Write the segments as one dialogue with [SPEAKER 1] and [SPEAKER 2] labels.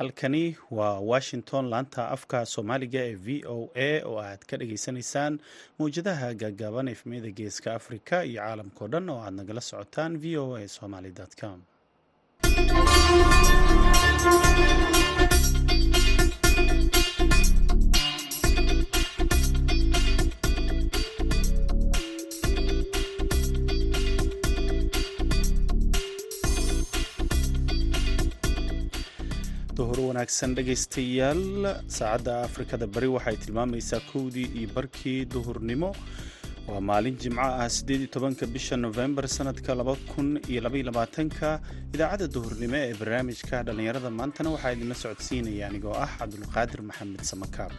[SPEAKER 1] halkani waa washington laanta afka soomaaliga ee v o a oo aad ka dhageysanaysaan mawjadaha gaagaaban efmiyada geeska africa iyo caalamkao dhan oo aad nagala socotaan v o a somaly com wanaagsan dhegaystayaal saacadda afrikada bari waxay tilmaamaysaa kowdii iyo barkii duhurnimo. Waa maalin jimco ah siddeed tobanka bisha nofembar sanadka laba kun iyo labaiyo labaatanka. Idaacadda duhurnimo ee barnaamijka dhallinyarada maantana waxaa idinla socodsiinaya anigoo ah cabdulqaadir maxamed samakaab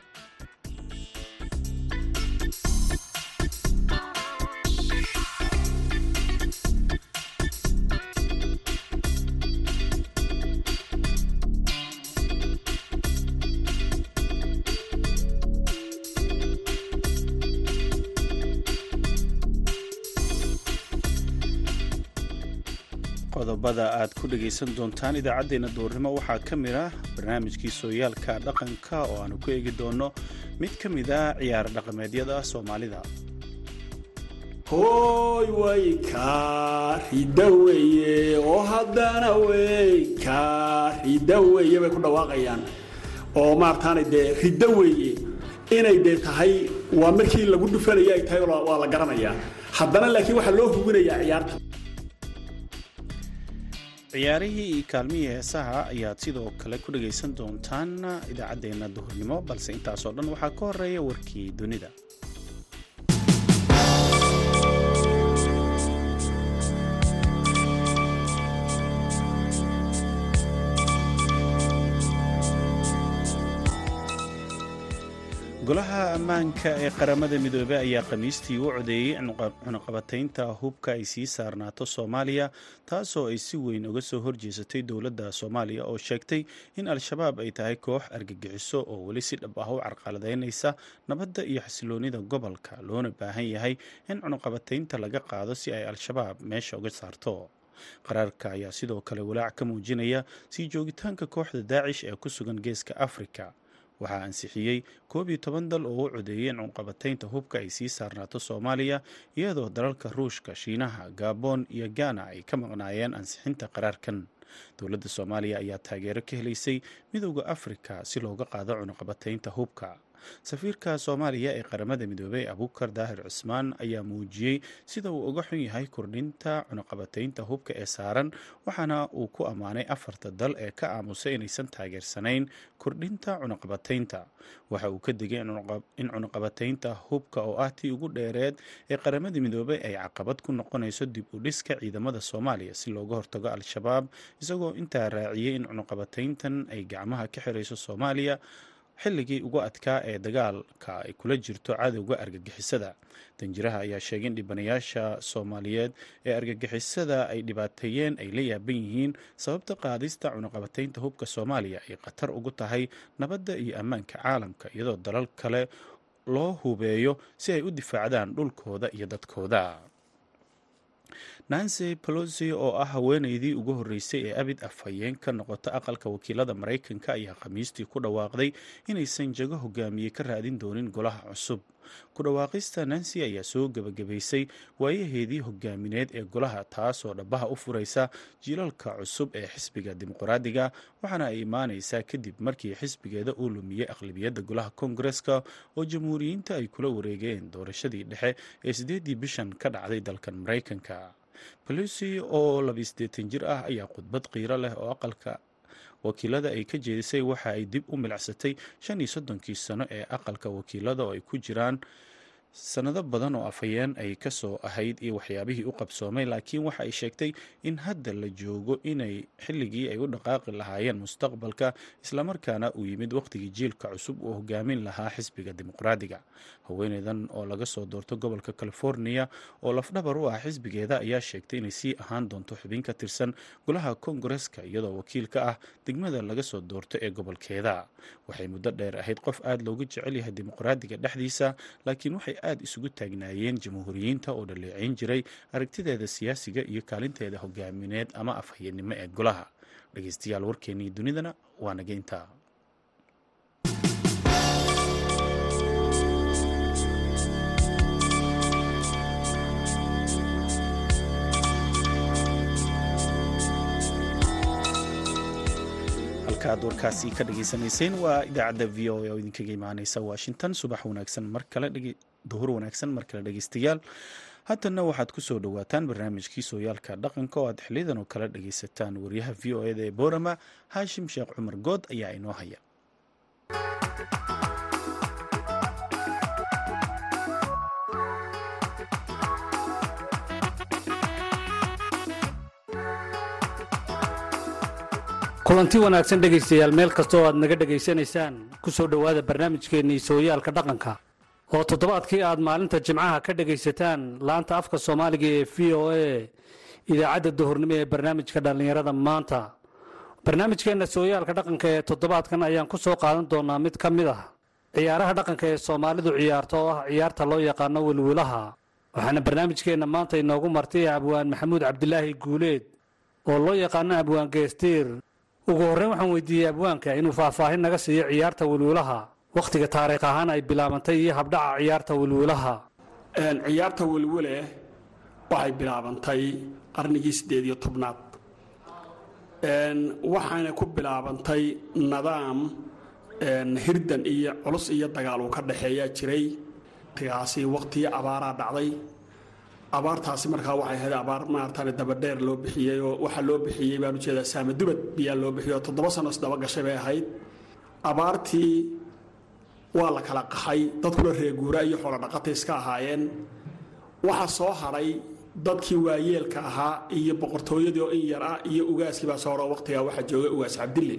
[SPEAKER 1] qodobada aad ku dhegaysan doontaan idaacaddeenna duurnimo waxaa ka mid ah barnaamijkii sooyaalka dhaqanka oo aanu ku eegi doonno. Mid ka mid ah ciyaar dhaqameedyada soomaalida.
[SPEAKER 2] Hooy way kaa ridda weeye oo haddana wey kaa ridda weeye bay ku dhawaaqayaan. Oo maarataana dee ridda weeye inay dee tahay waa markii lagu dhufanaya ay tahay waa la garanayaa. Haddana laakiin waxaa loo hubinayaa ciyaarta
[SPEAKER 1] ciyaarihii kaalmihii heesaha ayaad sidoo kale ku dhagaysan doontaan idaacaddeenna duhurnimo balse intaasoo dhan waxaa ka horreeya warkii dunida golaha ammaanka ee qaramada midoobey ayaa khamiistii u codeeyey cunaqabataynta hubka ay sii saarnaato soomaaliya taasoo ay si weyn uga soo horjeesatay dowladda soomaaliya oo sheegtay in al-shabaab ay tahay koox argagixiso oo weli si dhab ah u carqaladaynaysa nabadda iyo xasiloonida gobolka loona baahan yahay in cunaqabataynta laga qaado si ay al-shabaab meesha uga saarto. Qaraarka ayaa sidoo kale walaac ka muujinaya sii joogitaanka kooxda daacish ee ku sugan geeska afrika waxaa ansixiyey koob iyo toban dal oo u codeeyey in cunqabataynta hubka ay sii saarnaato soomaaliya iyadoo dalalka ruushka shiinaha gaboon iyo gana ay ka maqnaayeen ansixinta qaraarkan. Dowladda soomaaliya ayaa taageero ka helaysay midowda afrika si looga qaado cunaqabataynta hubka safiirka soomaaliya ee qaramada midoobey abuukar daahir cusmaan ayaa muujiyey sida uu uga xun yahay kordhinta cunaqabataynta hubka ee saaran waxaana uu ku ammaanay afarta dal ee ka aamusay inaysan taageersanayn kordhinta cunaqabataynta waxa uu ka digay in cunaqabataynta hubka oo ah tii ugu dheereed ee qaramada midoobey ay caqabad ku noqonayso dib u dhiska ciidamada soomaaliya si looga hortago al-shabaab isagoo intaa raaciyey in cunaqabatayntan ay gacmaha ka xirayso soomaaliya xilligii ugu adkaa ee dagaalka ay kula jirto cadowga argagixisada. Danjiraha ayaa sheegay in dhibanayaasha soomaaliyeed ee argagixisada ay dhibaateeyeen ay la yaaban yihiin sababta qaadista cunaqabataynta hubka soomaaliya ay khatar ugu tahay nabadda iyo ammaanka caalamka iyadoo dalal kale loo hubeeyo si ay u difaacdaan dhulkooda iyo dadkooda nancy pelosi oo ah haweeneydii ugu horreysay ee abid afhayeen ka noqota aqalka wakiilada maraykanka ayaa khamiistii ku dhawaaqday inaysan jago hogaamiye ka raadin doonin golaha cusub. Ku dhawaaqista nancy ayaa soo gebagabaysay waayaheedii hogaamineed ee golaha taasoo dhabaha u furaysa jiilalka cusub ee xisbiga dimuqraadiga waxaana ay imaaneysaa kadib markii xisbigeeda uu lumiyey aqlabiyadda golaha koongareska oo jamhuuriyiinta ay kula wareegeen doorashadii dhexe ee sideedii bishan ka dhacday dalkan maraykanka pelosi oo labaisdeetan jir ah ayaa khudbad qiiro leh oo aqalka wakiilada ay ka jeedisay waxa ay dib u milicsatay shan iyo soddonkii sano ee aqalka wakiilada oo ay ku jiraan sanado badan oo afhayeen ay ka soo ahayd iyo waxyaabihii u qabsoomay laakiin waxa ay sheegtay in hadda la joogo inay xilligii ay u dhaqaaqi lahaayeen mustaqbalka islamarkaana uu yimid wakhtigii jiilka cusub uu hogaamin lahaa xisbiga dimuqraadiga. Haweeneydan oo laga soo doorto gobolka california oo lafdhabar u ah xisbigeeda ayaa sheegtay inay sii ahaan doonto xubin ka tirsan golaha koongareska iyadoo wakiil ka ah degmada laga soo doorto ee gobolkeeda. Waxay muddo dheer ahayd qof aada loogu jecel yahay dimuqraadiga dhexdiisa laakiin waxay aada isugu taagnaayeen jamhuuriyiinta oo dhaleeceyn jiray aragtideeda siyaasiga iyo kaalinteeda hogaamineed ama afhayeennimo ee golaha. Dhegeystayaal warkeennii dunidana waa nageynta halkaaad warkaasi ka dhageysanayseen waa idaacadda v o a oo idinkaga imaaneysa washington. Subax wanaagsan mar kale duhur wanaagsan mar kale dhegeystayaal haatanna waxaad ku soo dhowaataan barnaamijkii sooyaalka dhaqanka oo aad xiliyadan oo kale dhageysataan wariyaha v o eda ee boorama haashim sheekh cumar good ayaa inoo haya.
[SPEAKER 3] Kulanti wanaagsan dhegaystayaal meel kastoo aad naga dhegaysanaysaan ku soo dhowaada barnaamijkeennii sooyaalka dhaqanka oo toddobaadkii aad maalinta jimcaha ka dhegaysataan laanta afka soomaaliga ee v o a idaacadda duhurnimo ee barnaamijka dhallinyarada maanta. Barnaamijkeenna sooyaalka dhaqanka ee toddobaadkan ayaan ku soo qaadan doonaa mid ka mid ah ciyaaraha dhaqanka ee soomaalidu ciyaarto oo ah ciyaarta loo yaqaano wilwilaha waxaana barnaamijkeenna maanta inoogu martay abwaan maxamuud cabdilaahi guuleed oo loo yaqaano abwaan geestiir. Ugu horreyn waxaan weydiiyey abwaanka inuu faahfaahin naga siiyo ciyaarta wilwilaha wakhtiga taariikh ahaan ay bilaabantay iyo habdhaca ciyaarta wilwilaha
[SPEAKER 2] ciyaarta wilwile waxay bilaabantay qarnigii siddeed iyo tobnaad. Waxayna ku bilaabantay nidaam hirdan iyo culus iyo dagaal uu ka dhaxeeyaa jiray. Tigaasi wakhtigii abaaraa dhacday. Abaartaasi markaa waxay ahayd abaar maaratan dabadheer loo bixiyey oo waxaa loo bixiyey baan u jeedaa saamadubad biyaa loo bixiyey oo toddoba sano isdaba gashay bay ahayd. Abaartii waa la kala qaxay dadkuna reeguura iyo xoolodhaqata iska ahaayeen. Waxaa soo hadhay dadkii waayeelka ahaa iyo boqortooyadii oo in yar ah iyo ugaaskii baa soo haro waqtigaa waxaa joogay ugaas cabdille.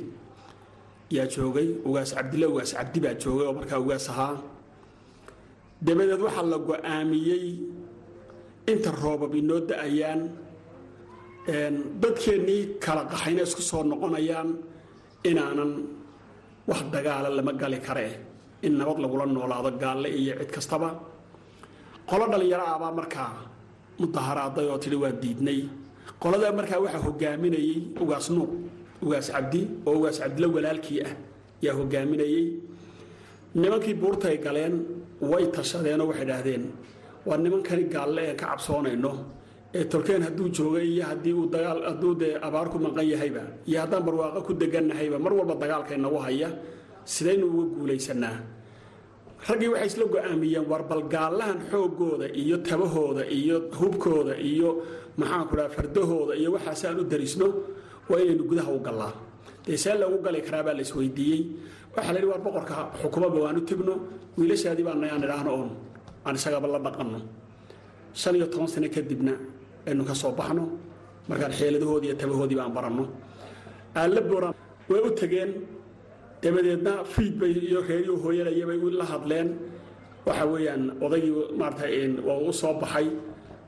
[SPEAKER 2] Yaa joogay ugaas cabdille ugaas cabdi baa joogay oo markaa ugaas ahaa. Dabadeed waxaa la go'aamiyey inta roobab inoo da'ayaan dadkeennii kala qaxayna isku soo noqonayaan inaanan wax dagaala lama gali karee in nabad lagula noolaado gaalle iyo cid kastaba. Qolo dhallinyaro ah baa markaa mudaharaaday oo tidhi waa diidnay. Qoladaa markaa waxaa hogaaminayey ugaas nuuq ugaas cabdi oo ugaas cabdila walaalkii ah yaa hogaaminayey nimankii buurtay galeen way tashadeenoo waxay dhaahdeen waa nimankani gaalle een ka cabsoonayno ee tolkeen hadduu jooga iyo haddii uu dagaal hadduu dee abaar maqan yahayba iyo haddaan barwaaqo ku degannahayba mar walba dagaalka inagu haya sidaynu uga guulaysanaa raggii waxay isla go'aamiyeen war xooggooda iyo tabahooda iyo hubkooda iyo maxaanku dhaha fardahooda iyo waxaas aan u darisno waa inaynu gudaha u gallaa. Dee see lagu gali karaa baa la isweydiiyey. Waxaa la yidhi war boqorka xukumaba waan u tegno wiilashaadii baa nayaan idhaahno oon aan isagaba la dhaqanno. Shan iyo toban sano kadibna aynu ka soo baxno markaan xeeladahoodii iyo tabahoodii baan baranno. Aalla booraan way u tegeen dabadeedna fiid bay iyo reeriyo hooyanaya bay la hadleen. Waxa weeyaan odaygii maarata u soo baxay.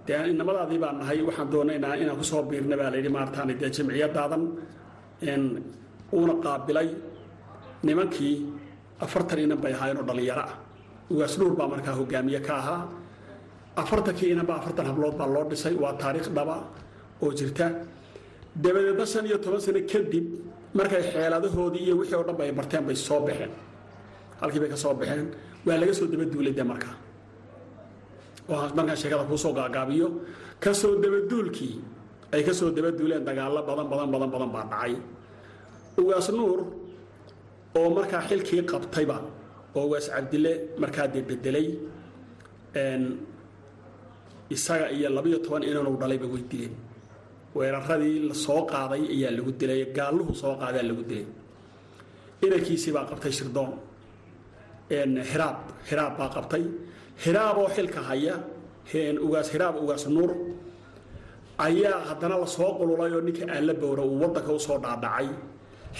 [SPEAKER 2] Dee inamadaadii baan nahay waxaan doonaynaa inaan ku soo biirna baa layidhi maartaan dee jamciyadaadan uuna qaabilay nimankii afartan inan bay ahaayeenoo dhallinyaro ah. Ugaas nuur baa markaa hogaamiye ka ahaa. Afartankii inanba afartan hablood baa loo dhisay waa taariikh dhaba oo jirta. Dabadeedna shan iyo toban sano kadib markay xeeladahoodii iyo wixii oo dhan bay barteen bay soo baxeen. Halkii bay ka soo baxeen. Waa laga soo dabaduulay de markaa. Markaan sheekada kuusoo gaagaabiyo. Kasoo dabaduulkii ay ka soo dabaduuleen dagaallo badan badan badan badan baa dhacay. Ugaas nuur oo markaa xilkii qabtayba oo ugaas cabdille markaa dee bedelay isaga iyo labiyo toban inanuu dhalayba way dileen weeraradii soo qaaday ayaa lagu dilay gaalluhu soo qaadaa lagu dilay. Inankiisii baa qabtay shirdoon hiraab hiraab baa qabtay. Hiraaboo xilka haya ugaas hiraab ugaas nuur ayaa haddana la soo qululay oo ninka aalla bowra uu waddanka u soo dhaadhacay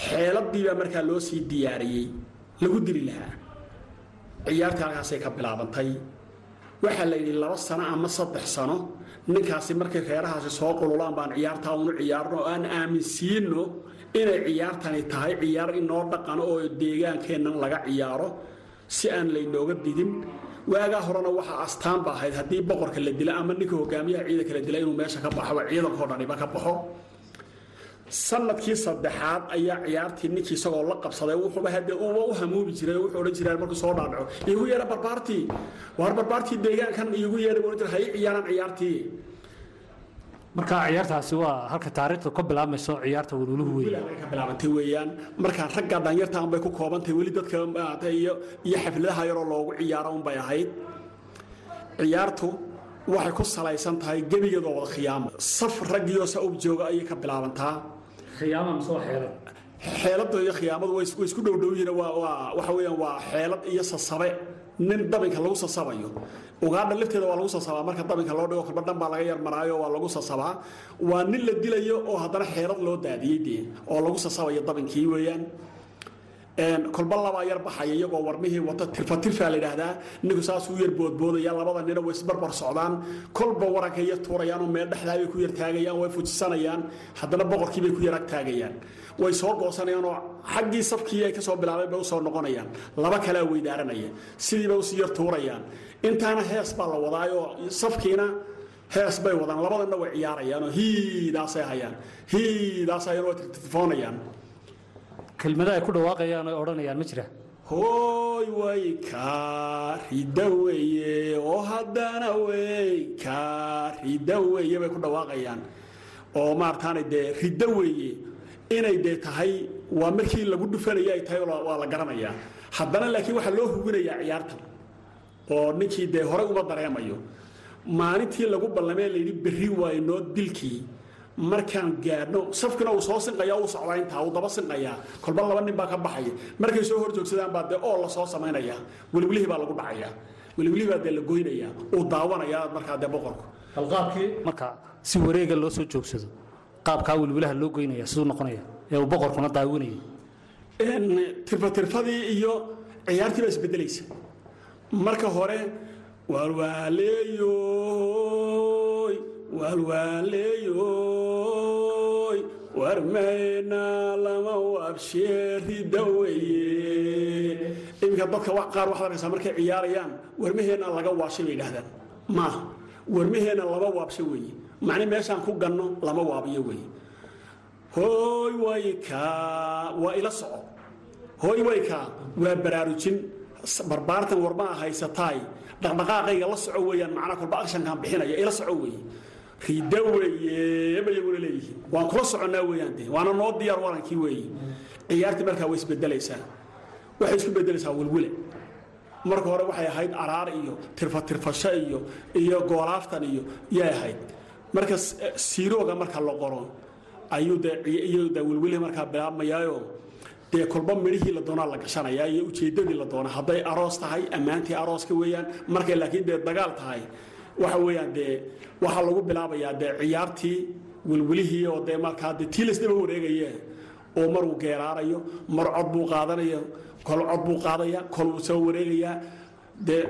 [SPEAKER 2] xeeladii baa markaa loo sii diyaariyey lagu dili lahaa. Ciyaartii halkaasay ka bilaabantay. Waxaa la yidhi laba sano ama saddex sano ninkaasi markay reerahaasi soo qululaan baan ciyaartaa unu ciyaarno oo aan aaminsiino inay ciyaartani tahay ciyaar inoo dhaqano oo deegaankeennan laga ciyaaro si aan laynooga didin. Waagaa horena waxaa astaan ba ahayd haddii boqorka la dila ama ninka hogaamiyaha ciidanka la dila inuu meesha ka baxo ciidankao dhaniba ka baxo sannadkii saddexaad ayaa ciyaartii ninkii isagoo la qabsaday wuxuuba hadde uba u hamuumi jiray wuxuu odhan jiraa markuu soo dhaadhaco iigu yeedha barbaartii. Waar barbaartii deegaankan iigu yeedha buu odhan jira ciyaaraan ciyaartii.
[SPEAKER 3] Marka ciyaartaasi waa halka taariikhda ka bilaabmayso ciyaarta
[SPEAKER 2] bilaabay ka bilaabantay weeyaan. Markaa ragga dhalinyarta unbay ku koobantahay weli dadka maaragtay iyo xafladaha yaroo loogu ciyaaro unbay ahayd. Ciyaartu waxay ku salaysan tahay gebigeedoo wada khiyaama saf raggiioo sa ub jooga ayay ka bilaabantaa
[SPEAKER 3] khiyaama mise waa xeelad.
[SPEAKER 2] Xeelada iyo khiyaamadu way isku dhow dhow yihiin. Waa waa waxa weeyaan waa xeelad iyo sasabe. Nin dabinka lagu sasabayo. Ugaadha lafteeda waa lagu sasabaa. Marka dabinka loo dhigo kolba dhan baa laga yar maraayo waa lagu sasabaa. Waa nin la dilayo oo haddana xeelad loo daadiyey dee oo lagu sasabayo dabinkii weeyaan kolba labaa yar baxaya iyagoo warmihii wata tirfatirfaa la yidhaahdaa ninku saasuu yar boodboodaya labada nina way isbarbar socdaan kolba warankay yar tuurayaan oo meel dhexdaa bay ku yar taagayaan way fujisanayaan haddana boqorkii bay ku yar ag taagayaan way soo goosanayaan oo xaggii safkii ay ka soo bay u soo noqonayaan laba kalea weydaaranaya sidiibay u sii yar tuurayaan intaana hees baa la wadaayoo safkiina hees bay wadaan labadanna way ciyaarayaanoo hiidaasay hayaan hiidaas hayaan way tirtifoonayaan
[SPEAKER 3] kelmada ay ku dhawaaqayaan oo odhanayaan ma jira?
[SPEAKER 2] Hooy way kaa rida weeye oo haddana wey kaa rida weeye bay ku dhawaaqayaan. Oo maarataana dee riddo weeye inay dee tahay waa markii lagu dhufanaya ay tahay waa la garanayaa. Haddana laakiin waxaa loo hubinayaa ciyaartan oo ninkii dee horey uma dareemayo. Maalintii lagu ballamee layidhi berri waayo noo dilkii markaan gaadhno safkina uu soo sinqaya uu socdaa intaa uu daba sinqayaa. Kolba laba nin baa ka baxaya. Markay soo hor joogsadaan baa dee oo la soo samaynayaa weliwelihii baa lagu dhacayaa. Weliwelihii baa dee la goynayaa. Uu daawanayaa markaa dee boqorku.
[SPEAKER 3] Halqaabkii marka si wareega loo soo joogsado qaabkaa welwelaha loo goynaya siduu noqonaya ee uu boqorkuna daawinayay
[SPEAKER 2] tirfatirfadii iyo ciyaartii baa isbedelaysa. Marka hore waalwaaleeyoy waalwaaleeyoy warmayna lama wabsheerida weye iminka dadka qaar waxaad arkaysaa markay ciyaarayaan warmaheenna laga waabshay bay yidhahdaan maaha warmaheenna lama waabsho weeye. Macni meeshaan ku ganno lama waabiyo weeye. Hooy way kaa waa ila soco. Hooy way kaa waa baraarujin. Barbaartan warmaa haysataay dhaqdhaqaaqayga la soco weeyaan macnaa kolba akshankaan bixinaya ila soco weeye rida weeye bay iyaguna leeyihiin. Waan kula soconnaa weeyaan de waana noo diyaar warankii weeye ciyaartii markaa way isbedelaysaa. Waxay isku bedelaysaa welwele marka hore waxay ahayd araar iyo tirfatirfasho iyo iyo goolaaftan iyo yay ahayd. Marka siirooga marka la qoro ayuu de welwelihii markaa bilaabmayaayo. Dee kolba midhihii la doonaa la gashanayaa iyo ujeeddadii la doona hadday aroos tahay ammaantii arooska weeyaan. Markay laakiin dee dagaal tahay waxa weeyaan dee waxaa lagu bilaabayaa dee ciyaartii welwelihii oo dee markaa dee tii laysdaba wareegaye oo mar uu geeraarayo mar cod buu qaadanaya kol cod buu qaadaya kol uu soo wareegayaa. Dee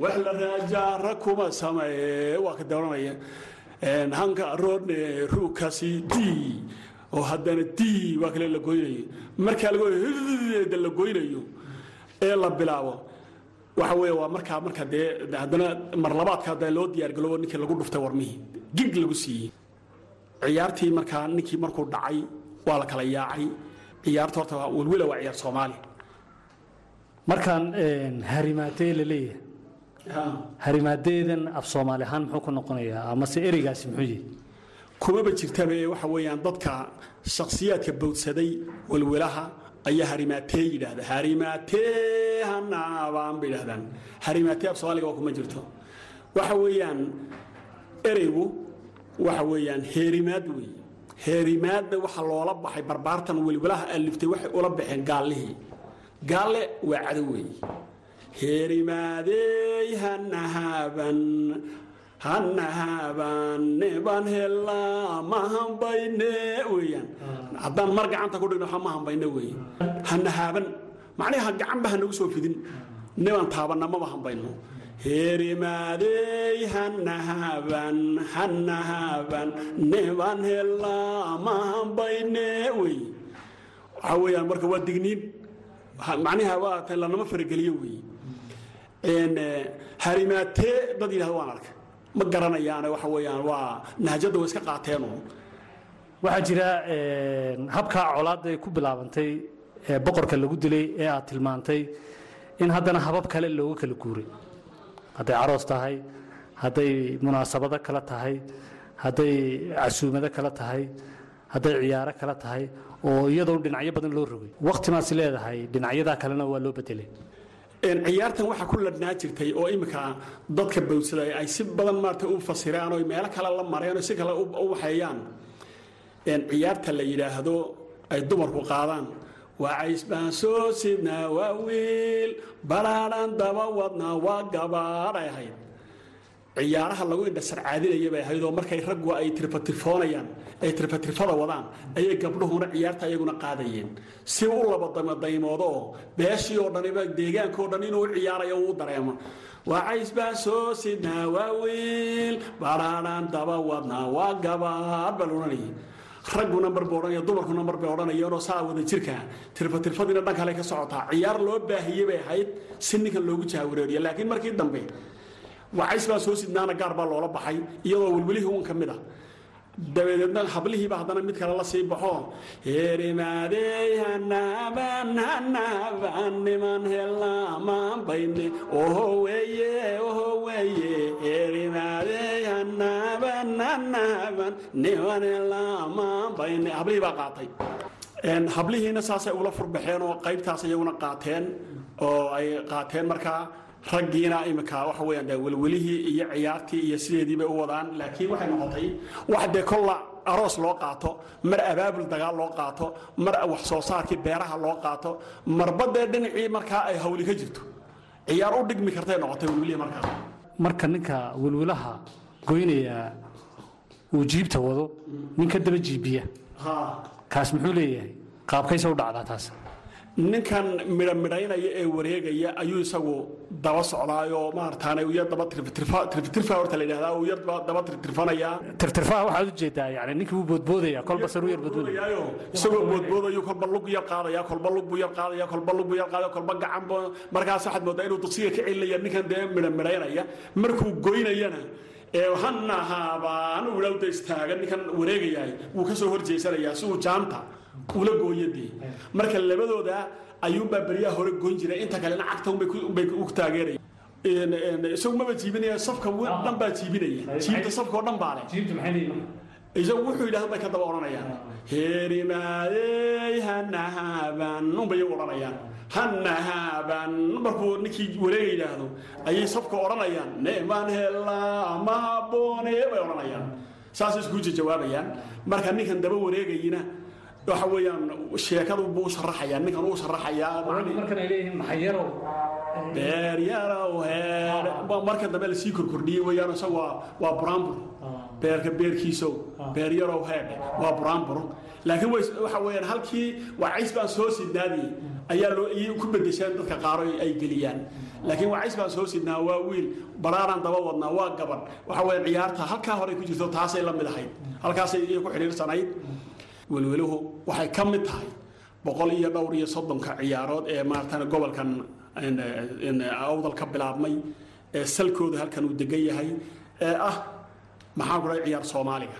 [SPEAKER 2] wax la raajaara kuma sameeye waa ka dooranaya. Hanka roodne ruukasi dii oo haddana dii waa kale la goynayo markaa lagoda la goynayo ee la bilaabo waxa weeye waa markaa marka dee haddana marlabaadka hadda loo diyaargaloobo ninkii lagu dhuftay warmihii gig lagu siiyey. Ciyaartii markaa ninkii markuu dhacay waa la kala yaacay. Ciyaarta horta welwela waa ciyaar soomaali.
[SPEAKER 3] Markaan harimaadee la leeyahay. Harimaadeedan af soomaali ahaan muxuu ku noqonayaa amase ereygaasi muxuu yihi
[SPEAKER 2] kumaba jirtaba ee waxa weeyaan dadka shakhsiyaadka bowdsaday welwelaha ayaa harimaatee yidhaahda. Harimaatee hanaabaan bay yidhahdaan harimaatee af soomaaliga kuma jirto. Waxa weeyaan ereygu waxa weeyaan heerimaad weeye heerimaadda waxa loola baxay barbaartan welwelaha aliftay waxay ula baxeen gaallihii gaalle waa cadow weeye heerimaadey hanahaaban hanahaabanne baan helaa ma hambayne weeyaan haddaan mar gacanta ku dhigno ma hambayne weeye hanahaaban macnaha gacanba hanagu soo fidin. Nebaan taabanna maba hambayno heerimaadey hanahaaban hanahaaban nebaan helaa ma hambayne weeye waxaa weeyaan marka waa digniin. Macnaha waa ta lanama farageliyo weeye harimaatee dad yidhahda waan arkay ma garanayaane waxa weeyaan waa nahjadda way iska qaateenu
[SPEAKER 3] waxaa jira habkaa colaadda ay ku bilaabantay ee boqorka lagu dilay ee aad tilmaantay in haddana habab kale looga kala guuray hadday aroos tahay hadday munaasabado kale tahay hadday casuumado kale tahay hadday ciyaaro kale tahay oo iyadoon dhinacyo badan loo rogay. Wakhtimaas leedahay dhinacyadaa kalena waa loo bedelay
[SPEAKER 2] ciyaartan waxaa ku ladhnaa jirtay oo iminka dadka bawsada ay si badan maarata u fasiraan oo meelo kale la mareen oo si kale u waxeeyaan. Ciyaarta la yidhaahdo ay dumarku qaadaan. Waa cays baan soo sidnaa waa wiil balaadhan daba wadnaa waa gabaadh ay ahayd ciyaaraha lagu indhasarcaadinaya bay ahayd oo markay raggu ay tirfatirfoonayaan ay tirfatirfada wadaan ayay gabdhuhuna ciyaarta ayaguna qaadayeen. Si u labadaymoodoo oo beeshii oo dhaniba deegaankao dhan inuu ciyaarayo uu dareemo. Waa cays baan soo sidnaa waa wiil balaadhan daba wadnaa waa gabaadh baa laodhanayay raggu nambar buu odhanaya dumarku nambar bay odhanayeenoo saa wada jirka tirfatirfadiina dhan kale ka socotaa. Ciyaar loo baahiyey bay ahayd si ninkan loogu jahawareeriya laakiin markii dambe wacays baa soo sidnaana gaar baa loola baxay iyadoo welwelihii un ka mid a dabadeedna hablihiiba haddana mid kale la sii baxo. Herimaadey hanaaban hanaaban niman helaamaan bayne oho weeye oho weeye. Herimaadey hanaaban hanaaban niman helaamaan bayne hablihii baa qaatay. Hablihiina saasay ula furbaxeen oo qaybtaas iyaguna qaateen oo ay qaateen markaa raggiina imika waxa weyaan dee welwelihii iyo ciyaartii iyo sideedii bay u wadaan laakiin waxay noqotay wax dee kolla aroos loo qaato mar abaabul dagaal loo qaato mar wax soo saarkii beeraha loo qaato marba dee dhinacii markaa ay hawli ka jirto. Ciyaar u dhigmi kartay noqotay welwelihii markaa.
[SPEAKER 3] Marka ninka welwelaha goynaya uu jiibta wado nin ka daba jiibiya kaas muxuu leeyahay? Qaabkaysa u dhacdaa taas
[SPEAKER 2] ninkan midhamidhaynaya ee wareegaya ayuu isagu daba socdaayoo maarataane yar daba tirtirfa horta la yidhahdaa uu yar daba tirtirfanayaa
[SPEAKER 3] tirtirfaha waxaad u jeedaa yani ninkii wuu boodboodaya kolba saruu yar boodboodaya.
[SPEAKER 2] Boodayaayo, isagoo boodboodayu kolba lug yar qaadaya kolba lug buu yar qaadaya kolba lug buu yar qaadaya kolba gacan buu markaas waxaad moodaa inuu dugsiga ka celinaya ninkan dee midhamidhaynaya markuu goynayana ee hanahaabaan ulawda istaagan ninkan wareegayahay wuu ka soo horjeysanayaa si uu jaanta ula gooyadee marka labadooda ayuunbaa beryaha hore goyn jiray. Inta kalena cagta unbay ku- unbay u taageeraya isagu maba jiibinaya safka wi- dhan baa jiibinaya jiibta safka oo dhan baa leh.
[SPEAKER 3] Jiibta maxay leeyihiin
[SPEAKER 2] isagu wuxuu yidhahda bay ka daba odhanayaan. Herimaadey hanahaaban unbay iyagu odhanayaan. Hanahaaban markuu ninkii wareega yidhaahdo ayay safka odhanayaan. Neeman helaa ma habboone bay odhanayaan. Saasay isku jawaabayaan marka ninkan daba wareegayina waxa weeyaan sheekadu buu sharaxayaa ninkan uu sharaxayaa
[SPEAKER 3] markan ay leeyihiin maxayarow
[SPEAKER 2] beer yarow heer. Marka dambe la sii korkordhiyey weeyaan isaga waa waa buraanbur beerka beerkiisow. Beer yarow heer waa buraanbur laakiin waxa weeyaan halkii waa cays baan soo sidnaadiyey ayaa loo iyay ku bedesheen dadka qaaro ay geliyaan. Laakiin waa cays baan soo sidnaa waa wiil baraaraan daba wadnaa waa gaban waxa weeyaan ciyaarta halkaa hore ku jirto taasay la mid ahayd. Halkaasay iyo ku xidhiirsanayd welweluhu waxay ka mid tahay boqol iyo dhowr iyo soddonka ciyaarood ee maaratan gobolkan awdal ka bilaabmay ee salkooda halkan uu degan yahay ee ah maxaan ku dhahay ciyaar soomaaliga.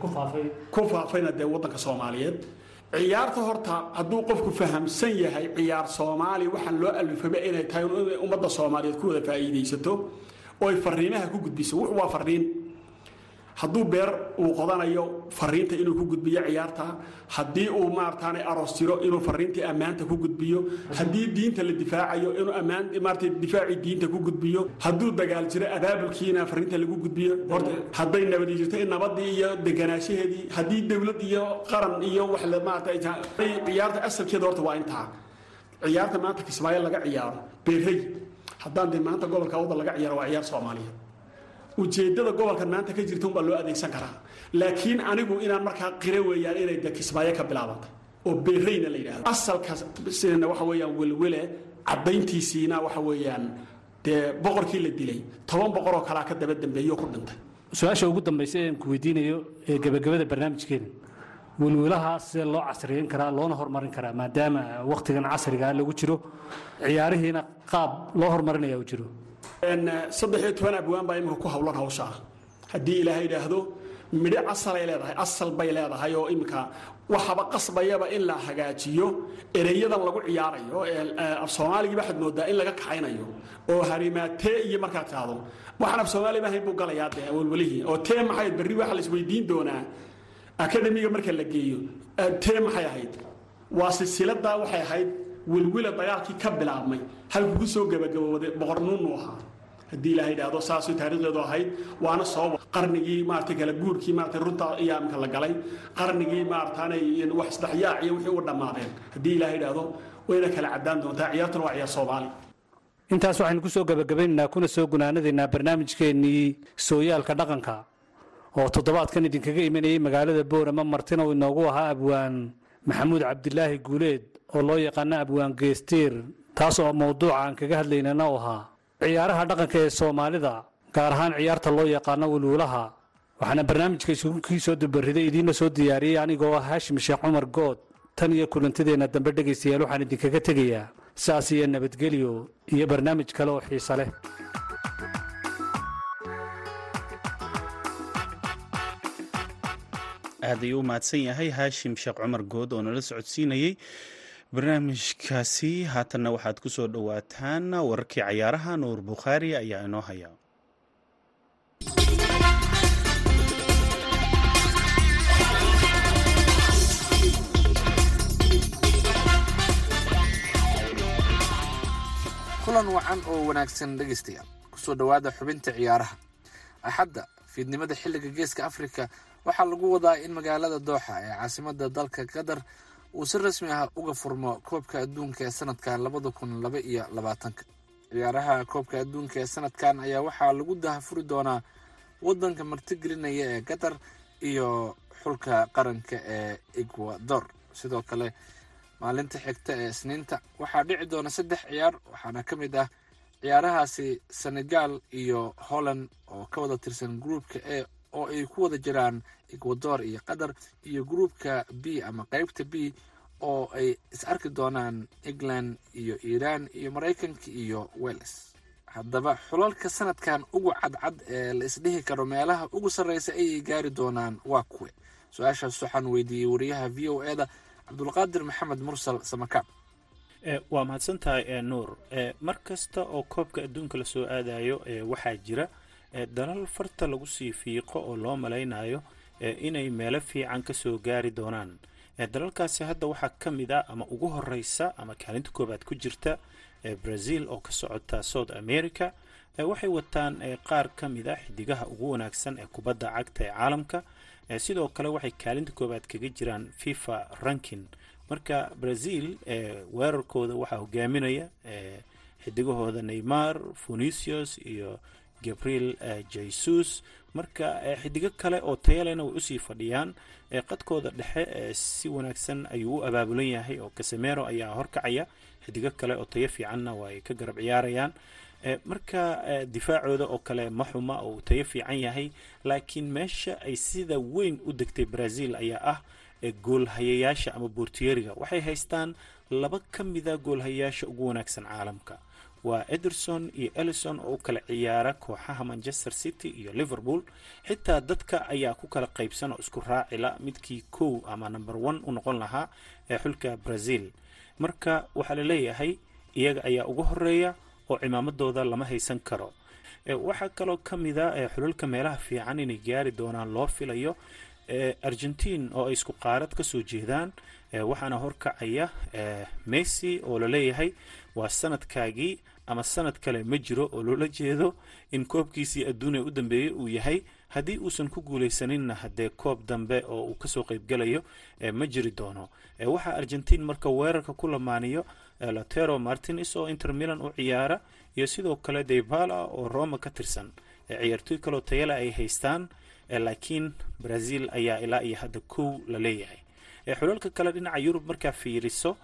[SPEAKER 3] Ku faafay.
[SPEAKER 2] Ku faafayna dee waddanka soomaaliyeed. Ciyaarta horta hadduu qofku fahamsan yahay ciyaar soomaali waxaan loo alifaba inay tahay inay ummadda soomaaliyeed ku wada faa'iidaysato oo ay fariimaha ku gudbiso. Waa fariin hadduu beer uu qodanayo fariinta inuu ku gudbiyo ciyaarta haddii uu maarataane aroos inuu fariintii ammaanta ku gudbiyo haddii diinta la difaacayo inuu difaacii diinta ku gudbiyo hadduu dagaal jiro abaabulkiina fariinta lagu gudbiyo horta hadday nabadi jirto in nabadii iyo deganaanshaheedii haddii dowlad iyo qaran iyo wax la maarata ay tahay ciyaarta asalkeeda horta waa intaa. Ciyaarta maanta kismaayo laga ciyaaro beerey. Haddaan dee maanta gobolka awda laga ciyaaro waa ciyaar soomaaliyeed ujeedada gobolka maanta ka jirta unbaa loo adeegsan karaa. Laakiin anigu inaan markaa qira weeyaan inay de kismaayo ka bilaabantay oo beereyna la yidhahdo asalka sidana waxa weeyaan welwele caddayntiisiina waxa weeyaan dee boqorkii la dilay toban boqoroo kalaa ka daba dambeeyo ku dhintay.
[SPEAKER 3] Su'aasha ugu dambaysa ee aan ku weydiinayo ee gebagabada barnaamijkeena welwelaha sidee loo casriyeyn karaa loona horumarin karaa maadaama wakhtigan casrigaa lagu jiro ciyaarihiina qaab loo horumarinaya uu jiro
[SPEAKER 2] Een, saddex iyo toban abwaan baa imika ku hawlan hawsha. Ah haddii ilaahay idhaahdo midho asalay leedahay asal bay leedahay oo iminka waxaba qasbayaba in la hagaajiyo ereyadan lagu ciyaarayo af soomaaligii waxaad moodaa in laga kaxaynayo oo harimaatee iyo markaad tidhaahdo. Waxaan af soomaali maahayn buu galayaa dee welwelihii oo tee maxay berri waxa la isweydiin doonaa akademiga marka la geeyo. Tee maxay ahayd? Waa silsiladaa waxay ahayd wilwila dagaalkii ka bilaabmay halkuu ku soo gabagabooday boqornuunu ahaa. Haddii ilaha idhaahdo saasuu taarikhdeedu ahayd waana soo qarnigii maarata kala guurkii maarata runta iyaamka la galay qarnigii maarataanay wax isdhexyaac iyo wixii u dhammaadeen. Haddii ilaha idhaahdo wayna kala caddaan doontaa ciyaartuna waa ciyaar soomaali.
[SPEAKER 3] Intaas waxaynu ku soo gebagabaynaynaa kuna soo gunaanadaynaa barnaamijkeennii sooyaalka dhaqanka oo toddobaadkan idinkaga imanayay magaalada boorama martina uu inoogu ahaa abwaan maxamuud cabdilaahi guuleed oo loo yaqaano abwaan geestiir taas oo mawduuca aan kaga hadlaynana u ahaa. Ciyaaraha dhaqanka ee soomaalida gaar ahaan ciyaarta loo yaqaano wuluulaha waxaana barnaamijka isugu kii soo dubariday idiinla soo diyaariyey anigoo ah haashim sheekh cumar good tan iyo kulantadeenna dambe dhegaystayaal waxaan idinkaga tegayaa. Saas iyo nabadgelyo iyo barnaamij kale oo xiise leh.
[SPEAKER 1] Aad ayuu u mahadsan yahay haashim sheekh cumar good oo nala socodsiinayey barnaamijkaasi haatanna waxaad ku soo dhowaataan wararkii cayaaraha nuur bukhaari ayaa inoo haya.
[SPEAKER 4] Kulan wacan oo wanaagsan dhegaystayaal ku soo dhowaada xubinta ciyaaraha. Axadda fiidnimada xilliga geeska afrika waxaa lagu wadaa in magaalada dooxa ee caasimada dalka qatar uu si rasmi ah uga furmo koobka adduunka ee sanadkan labada kun laba iyo labaatanka. Ciyaaraha koobka adduunka ee sanadkan ayaa waxaa lagu dahafuri doonaa wadanka martigelinaya ee qatar iyo xulka qaranka ee ecuador. Sidoo kale maalinta xigta ee isniinta waxaa dhici doona saddex ciyaar waxaana ka mid ah ciyaarahaasi senegal iyo holland oo ka wada tirsan gruupka e oo ay ku wada jiraan ecuador iyo qatar iyo gruupka b ama qeybta b oo ay is arki doonaan england iyo iiraan iyo maraykanka iyo welles haddaba xulalka sanadkan ugu cadcad ee la isdhihi karo meelaha ugu sarreysa ayay gaari doonaan waa kuwe. Su'aashaas waxaan weydiiyey wariyaha v o eda cabdulqaadir maxamed mursal samakaab
[SPEAKER 1] waa mahadsan tahay nuur. Mar kasta oo koobka adduunka la soo aadayo waxaa jira dalal farta lagu sii fiiqo oo loo malaynayo inay meelo fiican ka soo gaari doonaan. Dalalkaasi hadda waxaa ka mid ah ama ugu horeysa ama kaalinta koobaad ku jirta brazil oo ka socota south america waxay wataan qaar ka mid a xidigaha ugu wanaagsan ee kubadda cagta ee caalamka sidoo kale waxay kaalinta koobaad kaga jiraan fifa ranking. Marka brazil weerarkooda waxaa hogaaminaya xidigahooda neymar funicius iyo gabriel jesus. Marka xidigo kale oo tayalena way u sii fadhiyaan. Qadkooda dhexe si wanaagsan ayuu u abaabulan yahay oo casemero ayaa horkacaya xidigo kale oo tayo fiicanna waa ay ka garab ciyaarayaan. Marka difaacooda oo kale ma xuma oo tayo fiican yahay laakiin meesha ay sida weyn u degtay brazil ayaa ah goolhayayaasha ama boortiyeriga waxay haystaan laba ka mida goolhayayaasha ugu wanaagsan caalamka waa ederson iyo ellison oo u kala ciyaara kooxaha manchester city iyo liverpool. Xitaa dadka ayaa ku kala qaybsan oo isku raacila midkii kow ama number one u noqon lahaa ee xulka brazil. Marka waxaa la leeyahay iyaga ayaa ugu horreeya oo cimaamadooda lama haysan karo. Waxaa kaloo ka mida xulalka meelaha fiican inay gaari doonaan loo filayo argentine oo ay isku qaarad ka soo jeedaan waxaana horkacaya messi oo la leeyahay waa sanadkaagii ama sanad kale ma jiro oo loola jeedo in koobkiisii adduunya u dambeeyey uu yahay. Haddii uusan ku guulaysaninna haddee koob dambe oo uu ka soo qaybgalayo ma jiri doono. Waxaa argentine marka weerarka ku lamaaniyo latero martines oo inter milan u ciyaara iyo sidoo kale debala oo roma ka tirsan. Ciyaartooy kaloo tayale ay haystaan laakiin brazil ayaa ilaa iyo hadda kow la leeyahay xulalka kale dhinaca yurub markaa fiiriso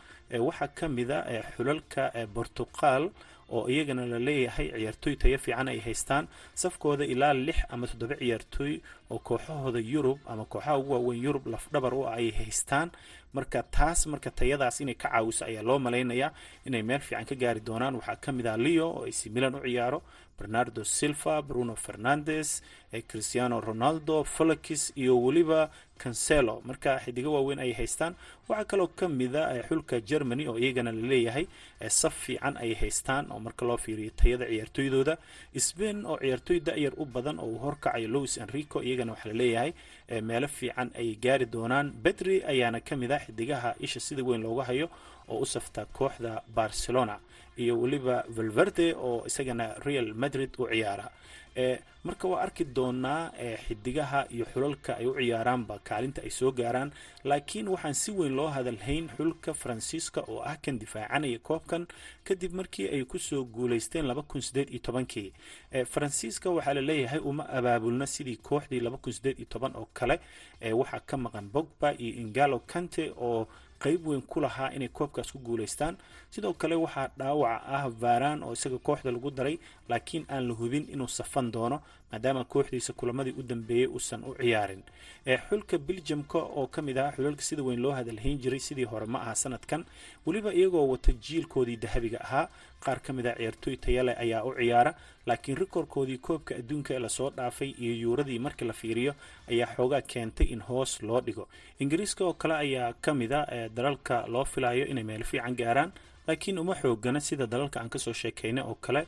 [SPEAKER 1] waxaa ka mida xulalka bortuqal oo iyagana la leeyahay ciyaartooy tayo fiican ay haystaan. Safkooda ilaa lix ama toddoba ciyaartooy oo kooxahooda yurub ama kooxaha ugu waaweyn yurub lafdhabar u ah ay haystaan. Marka taas marka tayadaas inay ka caawiso ayaa loo malaynayaa inay meel fiican ka gaari doonaan. Waxaa ka mid ah leo oo ac milan u ciyaaro bernardo silva bruno fernandes cristiano ronaldo felix iyo weliba cancelo. Marka xidigo waaweyn ay haystaan waxaa kaloo ka mida xulka germany oo iyagana la leeyahay saf fiican ay haystaan oo marka loo fiiriyo tayada ciyaartooydooda spain oo ciyaartooy da-yar u badan oo horkacayo louis enrico iyagana waxaa la leeyahay meelo fiican ay gaari doonaan. Bedri ayaana ka mid ah xidigaha isha sida weyn looga hayo oo u safta kooxda barcelona iyo weliba valverde oo isagana real madrid u ciyaara. Marka waa arki doonaa xidigaha iyo xulalka ay u ciyaaraanba kaalinta ay soo gaaraan laakiin waxaan si weyn loo hadalhayn xulka faransiiska oo ah kan difaacanaya koobkan kadib markii ay ku soo guuleysteen iyo tobankii. Faransiiska waxaa la leeyahay uma abaabulna sidii kooxdii oo kale. Waxaa ka maqan bogba iyo ingalo kante oo qayb weyn ku lahaa inay koobkaas ku guuleystaan. Sidoo kale waxaa dhaawaca ah varan oo isaga kooxda lagu daray laakiin aan la hubin inuu safan doono maadaama kooxdiisa kulamadii u dambeeyey uusan u ciyaarin. Xulka belgiumka oo ka mid ah xulalka sida weyn loo hadalhayn jiray sidii hore ma aha sanadkan weliba iyagoo wata jiilkoodii dahabiga ahaa. Qaar ka mid ah ciyaartooy tayale ayaa u ciyaara laakiin rikoorkoodii koobka adduunka ee la soo dhaafay iyo yuuradii markii la fiiriyo ayaa xoogaa keentay in hoos loo dhigo. Ingiriiska oo kale ayaa ka mid a dalalka loo filayo inay meel fiican gaaraan laakiin uma xoogana sida dalalka aan ka soo sheekaynay oo kale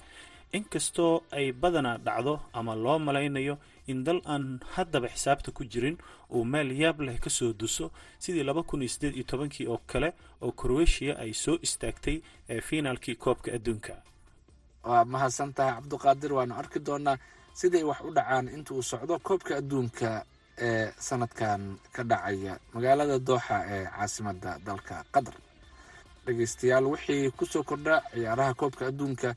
[SPEAKER 1] inkastoo ay badanaa dhacdo ama loo malaynayo in dal aan haddaba xisaabta ku jirin uu meel yaab leh ka soo duso sidii laba kun iyo sideed iyo tobankii oo kale oo croatia ay soo istaagtay finaalkii koobka adduunka.
[SPEAKER 4] Waa mahadsan tahay cabduqaadir. Waanu arki doonaa siday wax u dhacaan inta uu socdo koobka adduunka ee sanadkan ka dhacaya magaalada dooxa ee caasimada dalka qatar. Dhegeystayaal wixii ku soo kordha ciyaaraha koobka adduunka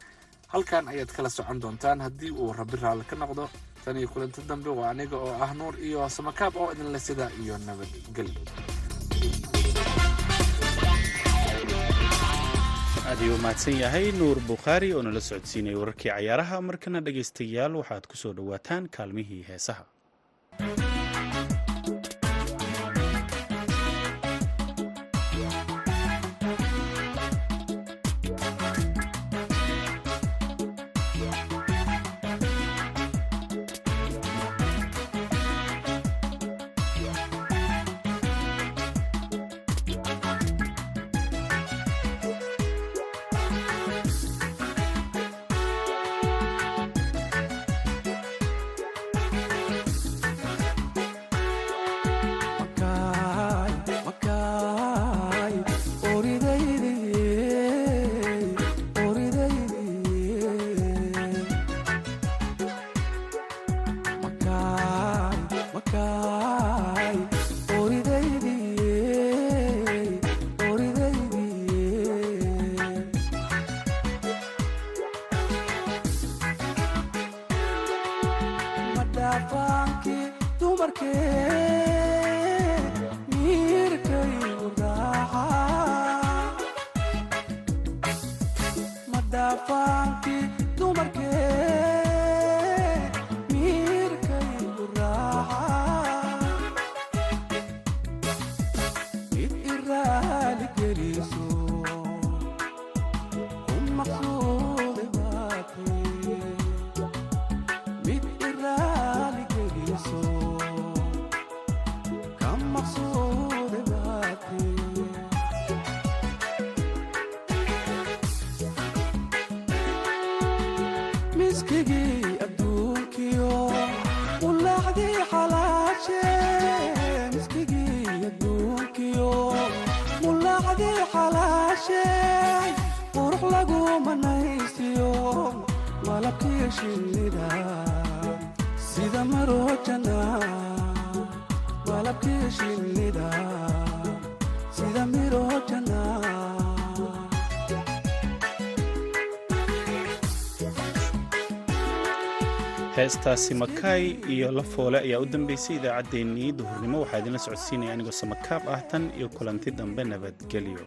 [SPEAKER 4] halkan ayaad kala socon doontaan haddii uu rabi raalli ka noqdo. Tan iyo kulanti dambe waa aniga oo ah nuur iyo samakaab oo idinle sida iyo nabadgelyo
[SPEAKER 1] aad ayuu mahadsan yahay nuur bukhaari oo nala socodsiinaya wararkii cayaaraha. Markana dhegaystayaal waxaad ku soo dhowaataan kaalmihii heesaha
[SPEAKER 5] iskigii adduunkiyo ulaacdii xalaaje. Iskigii adduunkiyo ulaacdii xalaashe qurux lagu manaysiyo malabkii shinnida sida maroojana malabkii shinnida sida miro
[SPEAKER 1] heestaasi makaay iyo la foole ayaa u dambeysay idaacaddeenii duhurnimo. Waxaa idinla socodsiinaya anigoo samakaab ah tan iyo kulanti dambe nabadgelyo